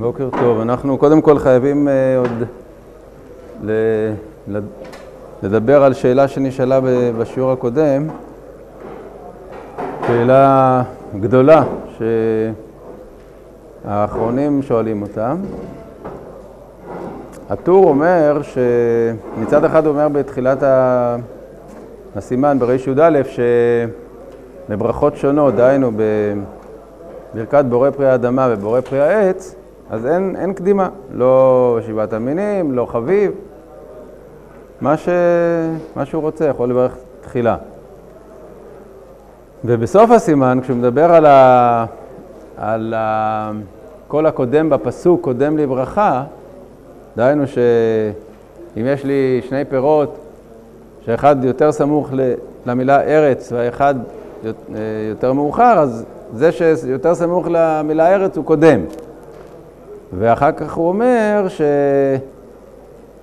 בוקר טוב. אנחנו קודם כל חייבים uh, עוד ל, ל, לדבר על שאלה שנשאלה בשיעור הקודם, שאלה גדולה שהאחרונים שואלים אותה. הטור אומר שמצד אחד אומר בתחילת הסימן בריש י"א שבברכות שונות, דהיינו בברכת בורא פרי האדמה ובורא פרי העץ, אז אין, אין קדימה, לא שבעת המינים, לא חביב, מה, ש... מה שהוא רוצה, יכול לברך תחילה. ובסוף הסימן, כשהוא מדבר על, ה... על הקול הקודם בפסוק, קודם לברכה, דהיינו שאם יש לי שני פירות, שאחד יותר סמוך למילה ארץ והאחד יותר מאוחר, אז זה שיותר סמוך למילה ארץ הוא קודם. ואחר כך הוא אומר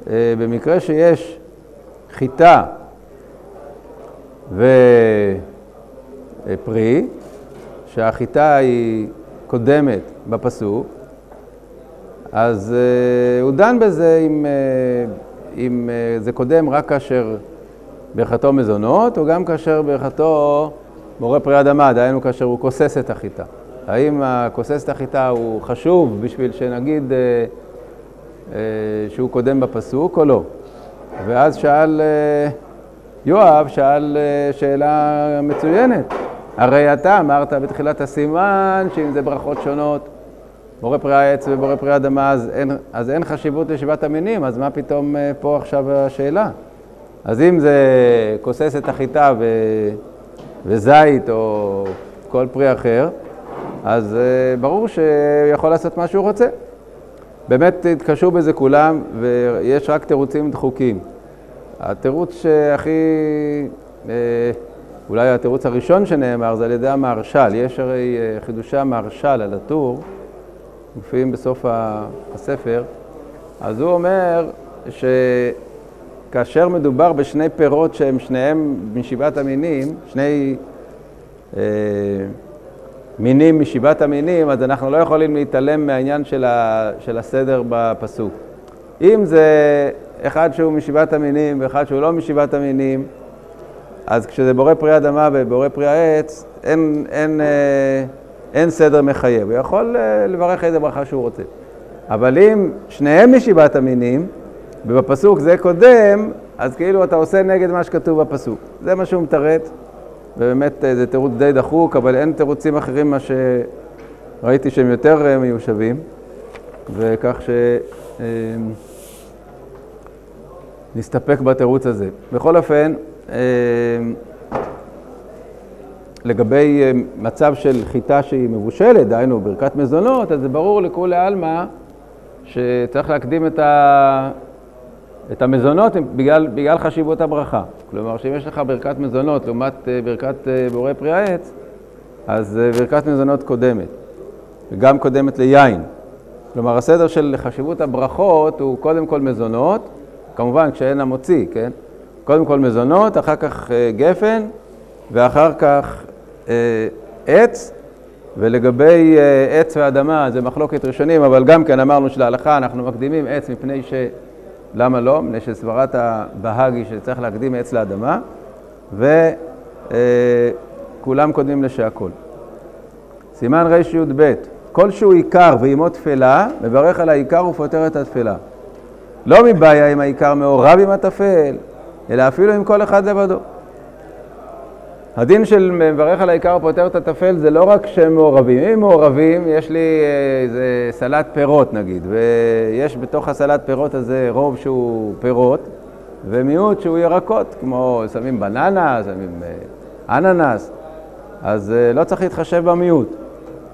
שבמקרה שיש חיטה ופרי, שהחיטה היא קודמת בפסוק, אז uh, הוא דן בזה אם, אם זה קודם רק כאשר ברכתו מזונות, או גם כאשר ברכתו בורא פרי אדמה, דהיינו כאשר הוא כוסס את החיטה. האם הכוסס החיטה הוא חשוב בשביל שנגיד uh, uh, שהוא קודם בפסוק או לא? ואז שאל uh, יואב, שאל uh, שאלה מצוינת. הרי אתה אמרת בתחילת הסימן שאם זה ברכות שונות, בורא פרי העץ ובורא פרי אדמה, אז אז אין חשיבות לשבעת המינים, אז מה פתאום uh, פה עכשיו השאלה? אז אם זה כוסס את החיטה ו... וזית או כל פרי אחר, אז uh, ברור שהוא יכול לעשות מה שהוא רוצה. באמת התקשרו בזה כולם, ויש רק תירוצים דחוקים. התירוץ שהכי, uh, אולי התירוץ הראשון שנאמר זה על ידי המהרש"ל. יש הרי uh, חידושי המהרש"ל על הטור, מופיעים בסוף הספר. אז הוא אומר שכאשר מדובר בשני פירות שהם שניהם משבעת המינים, שני... Uh, מינים משבעת המינים, אז אנחנו לא יכולים להתעלם מהעניין של, ה, של הסדר בפסוק. אם זה אחד שהוא משבעת המינים ואחד שהוא לא משבעת המינים, אז כשזה בורא פרי אדמה ובורא פרי העץ, אין, אין, אה, אין סדר מחייב. הוא יכול אה, לברך איזה ברכה שהוא רוצה. אבל אם שניהם משבעת המינים, ובפסוק זה קודם, אז כאילו אתה עושה נגד מה שכתוב בפסוק. זה מה שהוא מתרץ. ובאמת אה, זה תירוץ די דחוק, אבל אין תירוצים אחרים מה שראיתי שהם יותר אה, מיושבים, וכך שנסתפק אה, בתירוץ הזה. בכל אופן, לגבי מצב של חיטה שהיא מבושלת, דהיינו ברכת מזונות, אז זה ברור לכולי עלמא שצריך להקדים את ה... את המזונות בגלל, בגלל חשיבות הברכה. כלומר, שאם יש לך ברכת מזונות לעומת אה, ברכת אה, בורא פרי העץ, אז אה, ברכת מזונות קודמת, וגם קודמת ליין. כלומר, הסדר של חשיבות הברכות הוא קודם כל מזונות, כמובן כשאין המוציא, כן? קודם כל מזונות, אחר כך גפן, ואחר כך עץ, ולגבי עץ ואדמה זה מחלוקת ראשונים, אבל גם כן אמרנו שלהלכה אנחנו מקדימים עץ מפני ש... למה לא? מפני שסברת הבהאג היא שצריך להקדים עץ לאדמה, וכולם קודמים לשהכול. סימן רי"ב, כלשהו עיקר ועימו תפלה, מברך על העיקר ופותר את התפלה. לא מבעיה אם העיקר מעורב עם הטפל, אלא אפילו עם כל אחד לבדו. הדין של מברך על העיקר ופותר את הטפל זה לא רק שהם מעורבים. אם מעורבים, יש לי אה, איזה סלט פירות נגיד, ויש בתוך הסלט פירות הזה רוב שהוא פירות, ומיעוט שהוא ירקות, כמו שמים בננה, שמים אה, אננס, אז אה, לא צריך להתחשב במיעוט.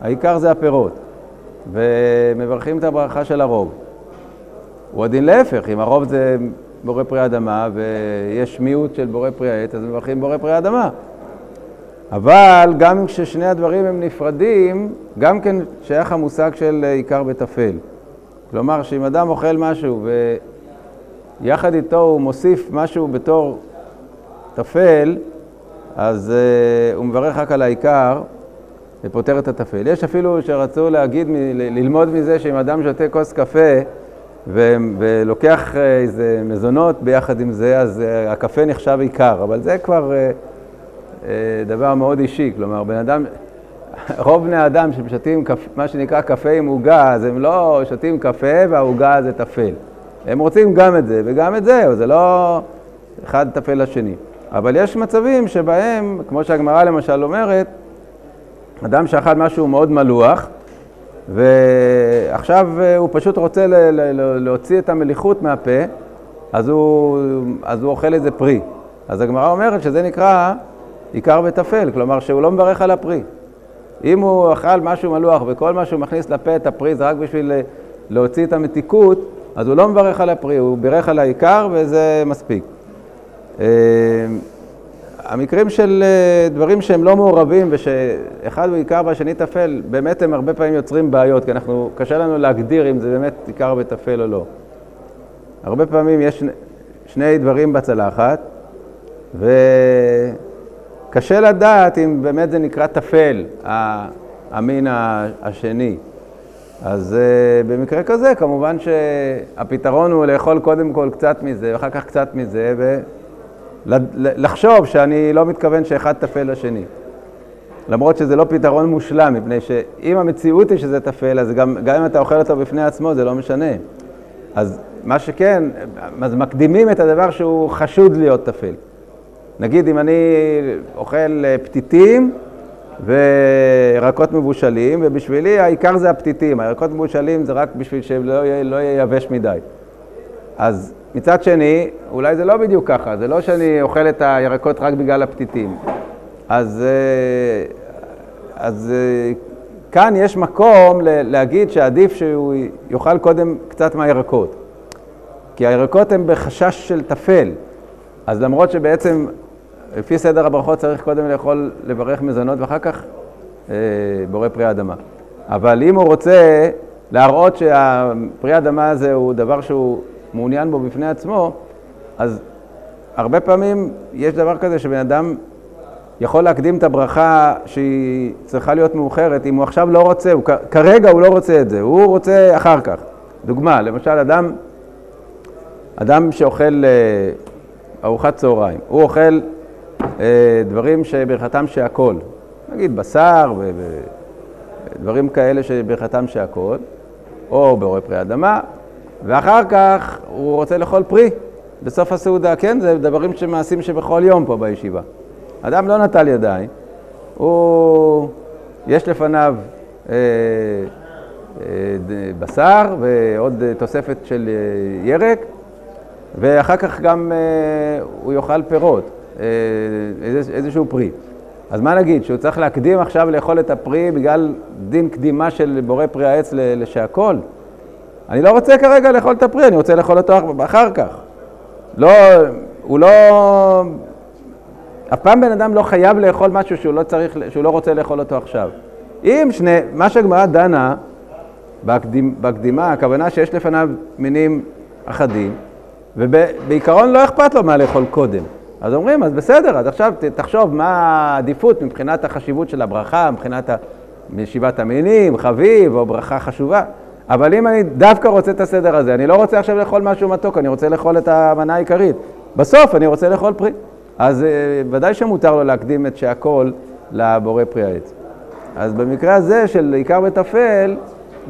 העיקר זה הפירות, ומברכים את הברכה של הרוב. הוא הדין להפך, אם הרוב זה בורא פרי אדמה ויש מיעוט של בורא פרי העט, אז מברכים בורא פרי אדמה. אבל גם כששני הדברים הם נפרדים, גם כן שייך המושג של עיקר וטפל. כלומר, שאם אדם אוכל משהו ויחד איתו הוא מוסיף משהו בתור טפל, אז uh, הוא מברך רק על העיקר, זה פותר את הטפל. יש אפילו שרצו להגיד, ללמוד מזה שאם אדם שותה כוס קפה ו- ולוקח אה, איזה מזונות ביחד עם זה, אז אה, הקפה נחשב עיקר, אבל זה כבר אה, דבר מאוד אישי, כלומר, בן אדם, רוב בני האדם ששותים מה שנקרא קפה עם עוגה, אז הם לא שותים קפה והעוגה זה טפל. הם רוצים גם את זה וגם את זה, זה לא אחד טפל לשני. אבל יש מצבים שבהם, כמו שהגמרא למשל אומרת, אדם שאכל משהו מאוד מלוח, ועכשיו הוא פשוט רוצה להוציא את המליחות מהפה, אז הוא, אז הוא אוכל איזה פרי. אז הגמרא אומרת שזה נקרא עיקר וטפל, כלומר שהוא לא מברך על הפרי. אם הוא אכל משהו מלוח וכל מה שהוא מכניס לפה את הפרי זה רק בשביל להוציא את המתיקות, אז הוא לא מברך על הפרי, הוא בירך על העיקר וזה מספיק. אה, המקרים של אה, דברים שהם לא מעורבים ושאחד הוא עיקר והשני טפל, באמת הם הרבה פעמים יוצרים בעיות, כי אנחנו, קשה לנו להגדיר אם זה באמת עיקר וטפל או לא. הרבה פעמים יש שני, דברים בצלחת, וקשה לדעת אם באמת זה נקרא טפל, המין השני. אז uh, במקרה כזה, כמובן שהפתרון הוא לאכול קודם כל קצת מזה, ואחר כך קצת מזה, ולחשוב שאני לא מתכוון שאחד טפל לשני. למרות שזה לא פתרון מושלם, מפני שאם המציאות היא שזה טפל, אז גם, גם אם אתה אוכל אותו בפני עצמו, זה לא משנה. אז מה שכן, אז מקדימים את הדבר שהוא חשוד להיות טפל. נגיד, אם אני אוכל אה, פתיתים, וירקות מבושלים, ובשבילי העיקר זה הפתיתים, הירקות מבושלים זה רק בשביל שלא יהיה, לא יהיה יבש מדי. אז מצד שני, אולי זה לא בדיוק ככה, זה לא שאני אוכל את הירקות רק בגלל הפתיתים. אז, אה, אז אה, כאן יש מקום להגיד שעדיף שהוא יאכל קודם קצת מהירקות. כי הירקות הם בחשש של טפל. אז למרות שבעצם לפי סדר הברכות צריך קודם לאכול, לברך מזונות ואחר כך אה, בורא פרי האדמה. אבל אם הוא רוצה להראות שהפרי האדמה הזה הוא דבר שהוא מעוניין בו בפני עצמו, אז הרבה פעמים יש דבר כזה שבן אדם יכול להקדים את הברכה שהיא צריכה להיות מאוחרת, אם הוא עכשיו לא רוצה, הוא, כרגע הוא לא רוצה את זה, הוא רוצה אחר כך. דוגמה, למשל אדם, אדם שאוכל אה, ארוחת צהריים, הוא אוכל דברים שברכתם שהכל. נגיד בשר ודברים כאלה שברכתם שהכל, או בורא פרי אדמה, ואחר כך הוא רוצה לאכול פרי בסוף הסעודה. כן, זה דברים שמעשים שבכל יום פה בישיבה. אדם לא נטל ידיים, הוא, יש לפניו אה, אה, בשר ועוד תוספת של אה, ירק, ואחר כך גם אה, הוא יאכל פירות. אה, איזשהו פרי. אז מה נגיד, שהוא צריך להקדים עכשיו לאכול את הפרי בגלל דין קדימה של בורא פרי העץ לשהכול? אני לא רוצה כרגע לאכול את הפרי, אני רוצה לאכול אותו אחר כך. לא, הוא לא... אף פעם בן אדם לא חייב לאכול משהו שהוא לא, צריך, שהוא לא רוצה לאכול אותו עכשיו. אם שני, מה שהגמרא דנה בהקדימה, בהקדימה, הכוונה שיש לפניו מינים אחדים, ובעיקרון לא אכפת לו מה לאכול קודם. אז אומרים, אז בסדר, אז עכשיו תחשוב מה העדיפות מבחינת החשיבות של הברכה, מבחינת ישיבת המינים, חביב או ברכה חשובה. אבל אם אני דווקא רוצה את הסדר הזה, אני לא רוצה עכשיו לאכול משהו מתוק, אני רוצה לאכול את המנה העיקרית. בסוף אני רוצה לאכול פרי. אז uh, ודאי שמותר לו להקדים את שהכל לבורא פרי העץ. אז במקרה הזה של עיקר וטפל,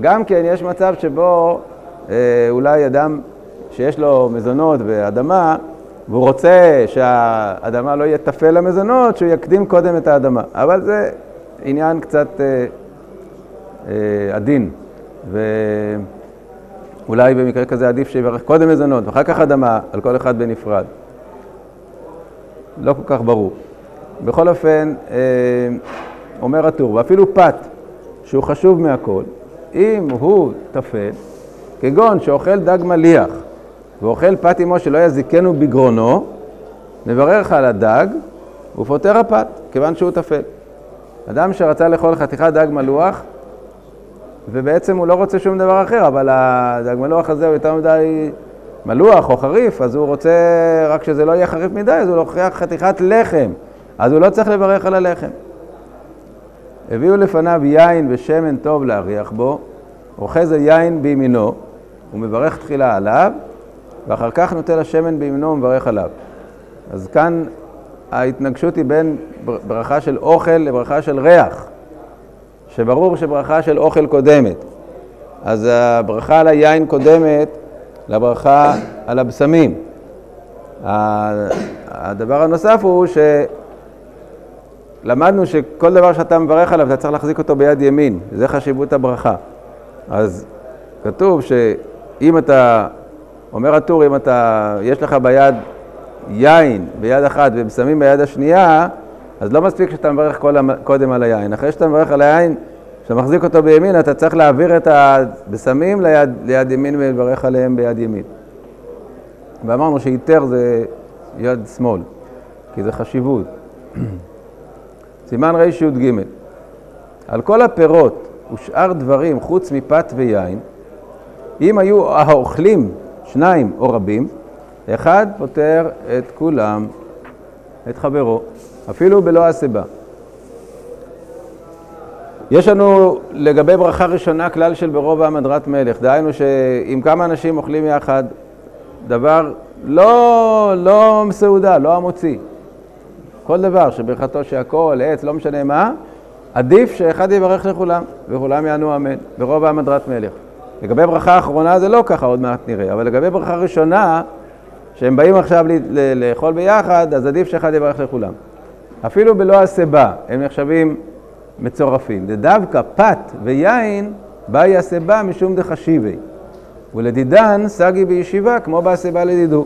גם כן יש מצב שבו uh, אולי אדם שיש לו מזונות ואדמה, והוא רוצה שהאדמה לא יהיה טפל למזונות, שהוא יקדים קודם את האדמה. אבל זה עניין קצת אה, אה, עדין, ואולי במקרה כזה עדיף שיברך קודם מזונות ואחר כך אדמה, על כל אחד בנפרד. לא כל כך ברור. בכל אופן, אה, אומר הטור, ואפילו פת, שהוא חשוב מהכל, אם הוא טפל, כגון שאוכל דג מליח, ואוכל פת אמו שלא יזיקנו בגרונו, מברך על הדג ופותר הפת, כיוון שהוא טפל. אדם שרצה לאכול חתיכת דג מלוח, ובעצם הוא לא רוצה שום דבר אחר, אבל הדג מלוח הזה הוא יותר מדי מלוח או חריף, אז הוא רוצה רק שזה לא יהיה חריף מדי, אז הוא לוקח חתיכת לחם, אז הוא לא צריך לברך על הלחם. הביאו לפניו יין ושמן טוב להריח בו, אוחז היין בימינו, הוא מברך תחילה עליו, ואחר כך נוטל השמן בימינו ומברך עליו. אז כאן ההתנגשות היא בין ברכה של אוכל לברכה של ריח, שברור שברכה של אוכל קודמת. אז הברכה על היין קודמת לברכה על הבשמים. הדבר הנוסף הוא שלמדנו שכל דבר שאתה מברך עליו, אתה צריך להחזיק אותו ביד ימין, וזה חשיבות הברכה. אז כתוב שאם אתה, אומר הטור, אם אתה, יש לך ביד יין ביד אחת ובשמים ביד השנייה, אז לא מספיק שאתה מברך קודם על היין. אחרי שאתה מברך על היין, כשאתה מחזיק אותו בימין, אתה צריך להעביר את הבשמים ליד, ליד ימין ולברך עליהם ביד ימין. ואמרנו שאיתר זה יד שמאל, כי זה חשיבות. סימן רי"ג על כל הפירות ושאר דברים חוץ מפת ויין, אם היו האוכלים שניים או רבים, אחד פותר את כולם, את חברו, אפילו בלא הסיבה. יש לנו לגבי ברכה ראשונה כלל של ברוב המדרת מלך, דהיינו שאם כמה אנשים אוכלים יחד, דבר לא, לא מסעודה, לא המוציא. כל דבר שברכתו שהכל, עץ, לא משנה מה, עדיף שאחד יברך לכולם, וכולם יענו אמן, ברוב המדרת מלך. לגבי ברכה אחרונה זה לא ככה, עוד מעט נראה, אבל לגבי ברכה ראשונה, שהם באים עכשיו לאכול ביחד, אז עדיף שאחד יברך לכולם. אפילו בלא הסיבה, הם נחשבים מצורפים. דווקא פת ויין, באי הסיבה משום דחשיבי. ולדידן סגי בישיבה כמו בהסיבה לדידו.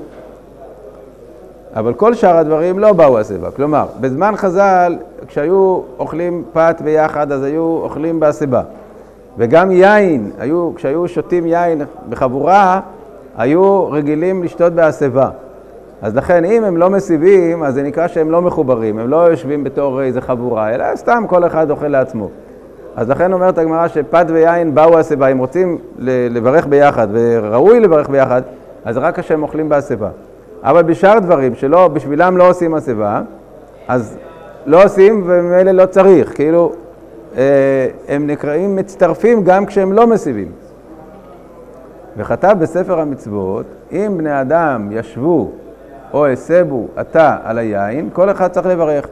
אבל כל שאר הדברים לא באו הסיבה. כלומר, בזמן חז"ל, כשהיו אוכלים פת ביחד, אז היו אוכלים בהסיבה. וגם יין, היו, כשהיו שותים יין בחבורה, היו רגילים לשתות בהסבה. אז לכן, אם הם לא מסיבים, אז זה נקרא שהם לא מחוברים, הם לא יושבים בתור איזה חבורה, אלא סתם כל אחד אוכל לעצמו. אז לכן אומרת הגמרא שפת ויין באו הסיבה, אם רוצים לברך ביחד, וראוי לברך ביחד, אז רק כשהם אוכלים בהסיבה. אבל בשאר דברים שלא, בשבילם לא עושים הסיבה, אז לא עושים וממילא לא צריך, כאילו הם נקראים מצטרפים גם כשהם לא מסיבים. וכתב בספר המצוות, אם בני אדם ישבו או הסבו עתה על היין, כל אחד צריך לברך.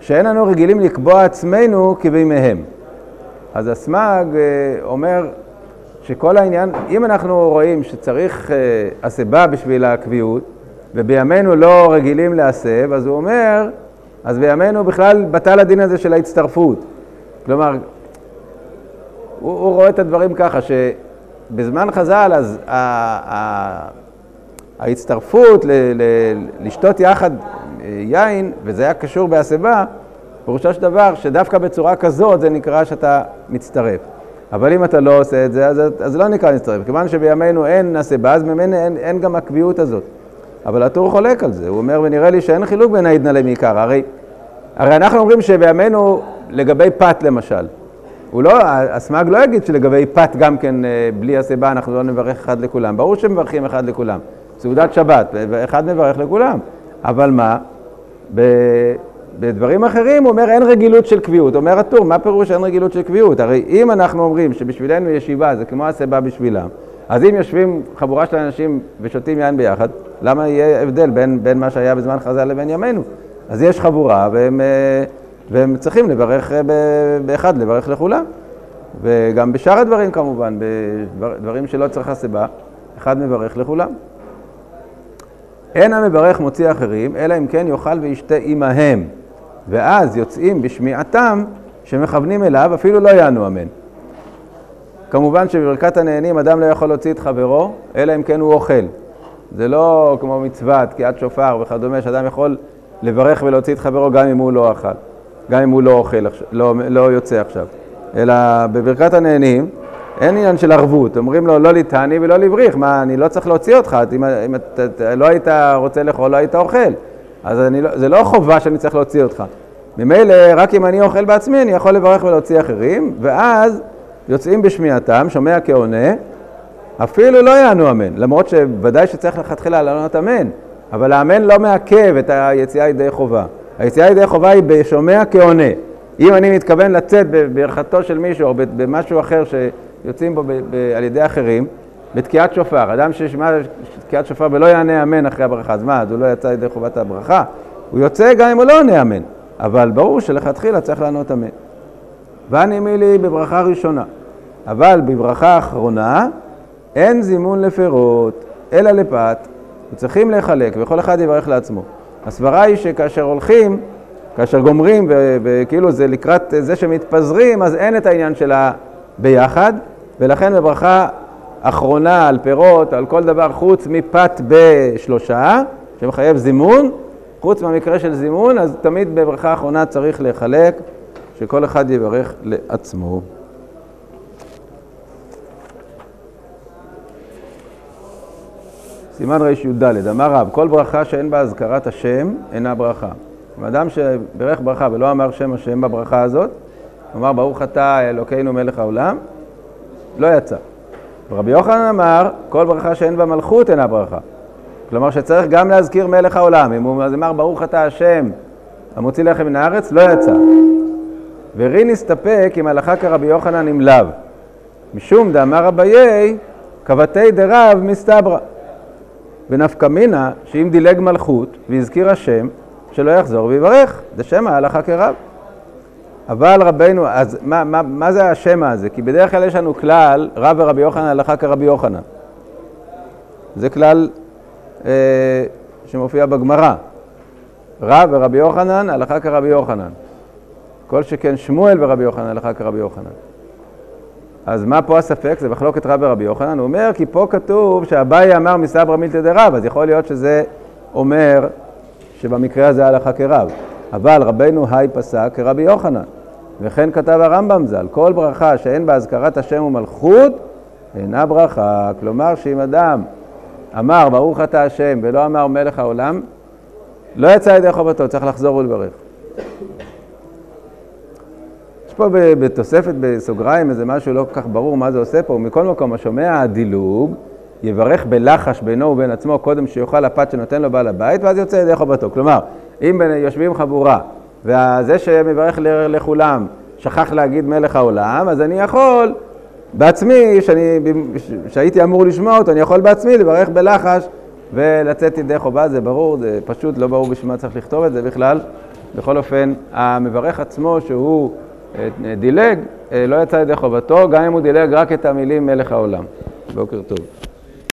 שאין לנו רגילים לקבוע עצמנו כבימיהם. אז הסמ"ג אה, אומר שכל העניין, אם אנחנו רואים שצריך אה, הסבה בשביל הקביעות, ובימינו לא רגילים להסב, אז הוא אומר, אז בימינו בכלל בטל הדין הזה של ההצטרפות. כלומר, הוא, הוא רואה את הדברים ככה, שבזמן חז"ל, אז ההצטרפות ל, ל, לשתות יחד אה, יין, וזה היה קשור בהסבה, פירושו של דבר שדווקא בצורה כזאת זה נקרא שאתה מצטרף. אבל אם אתה לא עושה את זה, אז, אז לא נקרא מצטרף. כיוון שבימינו אין הסיבה, אז ממנו אין, אין גם הקביעות הזאת. אבל הטור חולק על זה, הוא אומר, ונראה לי שאין חילוק בין העידנא למעיקר. הרי, הרי אנחנו אומרים שבימינו, לגבי פת למשל, הוא לא, הסמ"ג לא יגיד שלגבי פת גם כן, אה, בלי הסיבה, אנחנו לא נברך אחד לכולם. ברור שמברכים אחד לכולם. סעודת שבת, ואחד מברך לכולם. אבל מה? בדברים אחרים הוא אומר אין רגילות של קביעות. אומר הטור, מה פירוש אין רגילות של קביעות? הרי אם אנחנו אומרים שבשבילנו ישיבה זה כמו הסיבה בשבילם, אז אם יושבים חבורה של אנשים ושותים יין ביחד, למה יהיה הבדל בין, בין מה שהיה בזמן חז"ל לבין ימינו? אז יש חבורה והם, אה, והם צריכים לברך אה, באחד, לברך לכולם. וגם בשאר הדברים כמובן, בדברים שלא צריך הסיבה, אחד מברך לכולם. אין המברך מוציא אחרים, אלא אם כן יאכל וישתה עמהם. ואז יוצאים בשמיעתם שמכוונים אליו, אפילו לא יענו אמן. כמובן שבברכת הנהנים אדם לא יכול להוציא את חברו, אלא אם כן הוא אוכל. זה לא כמו מצוות, תקיעת שופר וכדומה, שאדם יכול לברך ולהוציא את חברו גם אם הוא לא אכל, גם אם הוא לא אוכל, לא, לא יוצא עכשיו. אלא בברכת הנהנים, אין עניין של ערבות, אומרים לו לא ליטני ולא לבריך, מה, אני לא צריך להוציא אותך, אם, אם אתה לא היית רוצה לאכול, לא היית אוכל. אז לא, זה לא חובה שאני צריך להוציא אותך. ממילא, רק אם אני אוכל בעצמי, אני יכול לברך ולהוציא אחרים, ואז יוצאים בשמיעתם, שומע כעונה, אפילו לא יענו אמן, למרות שוודאי שצריך לכתחילה לענות אמן, אבל האמן לא מעכב את היציאה ידי חובה. היציאה ידי חובה היא בשומע כעונה. אם אני מתכוון לצאת בברכתו של מישהו או במשהו אחר שיוצאים בו על ידי אחרים, בתקיעת שופר, אדם שישמע תקיעת שופר ולא יענה אמן אחרי הברכה, אז מה, אז הוא לא יצא ידי חובת הברכה? הוא יוצא גם אם הוא לא עונה אמן, אבל ברור שלכתחילה צריך לענות אמן. ואני לי בברכה ראשונה, אבל בברכה אחרונה אין זימון לפירות, אלא לפת, וצריכים לחלק, וכל אחד יברך לעצמו. הסברה היא שכאשר הולכים, כאשר גומרים, וכאילו זה לקראת זה שמתפזרים, אז אין את העניין של הביחד, ולכן בברכה אחרונה על פירות, על כל דבר חוץ מפת בשלושה, שמחייב זימון, חוץ מהמקרה של זימון, אז תמיד בברכה האחרונה צריך לחלק, שכל אחד יברך לעצמו. סימן רי"ד, אמר רב, כל ברכה שאין בה אזכרת השם אינה ברכה. אדם שברך ברכה ולא אמר שם השם בברכה הזאת, אמר ברוך אתה אלוקינו מלך העולם, לא יצא. ורבי יוחנן אמר, כל ברכה שאין בה מלכות אינה ברכה. כלומר שצריך גם להזכיר מלך העולם. אם הוא אמר ברוך אתה השם המוציא לחם מן הארץ, לא יצא. ורי נסתפק עם הלכה כרבי יוחנן עם לאו. משום דאמר אביי, כבתי דרב מסתברא. ונפקא מינה, שאם דילג מלכות והזכיר השם, שלא יחזור ויברך, זה שם ההלכה כרב. אבל רבנו, אז מה, מה, מה זה השם הזה? כי בדרך כלל יש לנו כלל, רב ורבי יוחנן הלכה כרבי יוחנן. זה כלל אה, שמופיע בגמרא. רב ורבי יוחנן הלכה כרבי יוחנן. כל שכן שמואל ורבי יוחנן הלכה כרבי יוחנן. אז מה פה הספק? זה מחלוקת רב ורבי יוחנן. הוא אומר, כי פה כתוב שאביי אמר מסברא מילתא דרב, אז יכול להיות שזה אומר שבמקרה הזה הלכה כרב. אבל רבנו היי פסק כרבי יוחנן. וכן כתב הרמב"ם ז"ל, כל ברכה שאין בה אזכרת השם ומלכות, אינה ברכה. כלומר, שאם אדם אמר ברוך אתה השם ולא אמר מלך העולם, לא יצא ידי חובתו, צריך לחזור ולברך. פה בתוספת בסוגריים איזה משהו לא כל כך ברור מה זה עושה פה, מכל מקום השומע הדילוג יברך בלחש בינו ובין עצמו קודם שיאכל הפת שנותן לו בעל הבית ואז יוצא ידי חובתו. כלומר, אם יושבים חבורה וזה שמברך לכולם שכח להגיד מלך העולם, אז אני יכול בעצמי, שאני, שהייתי אמור לשמוע אותו, אני יכול בעצמי לברך בלחש ולצאת ידי חובה, זה ברור, זה פשוט לא ברור בשביל מה צריך לכתוב את זה בכלל. בכל אופן, המברך עצמו שהוא דילג, לא יצא ידי חובתו, גם אם הוא דילג רק את המילים מלך העולם. בוקר טוב.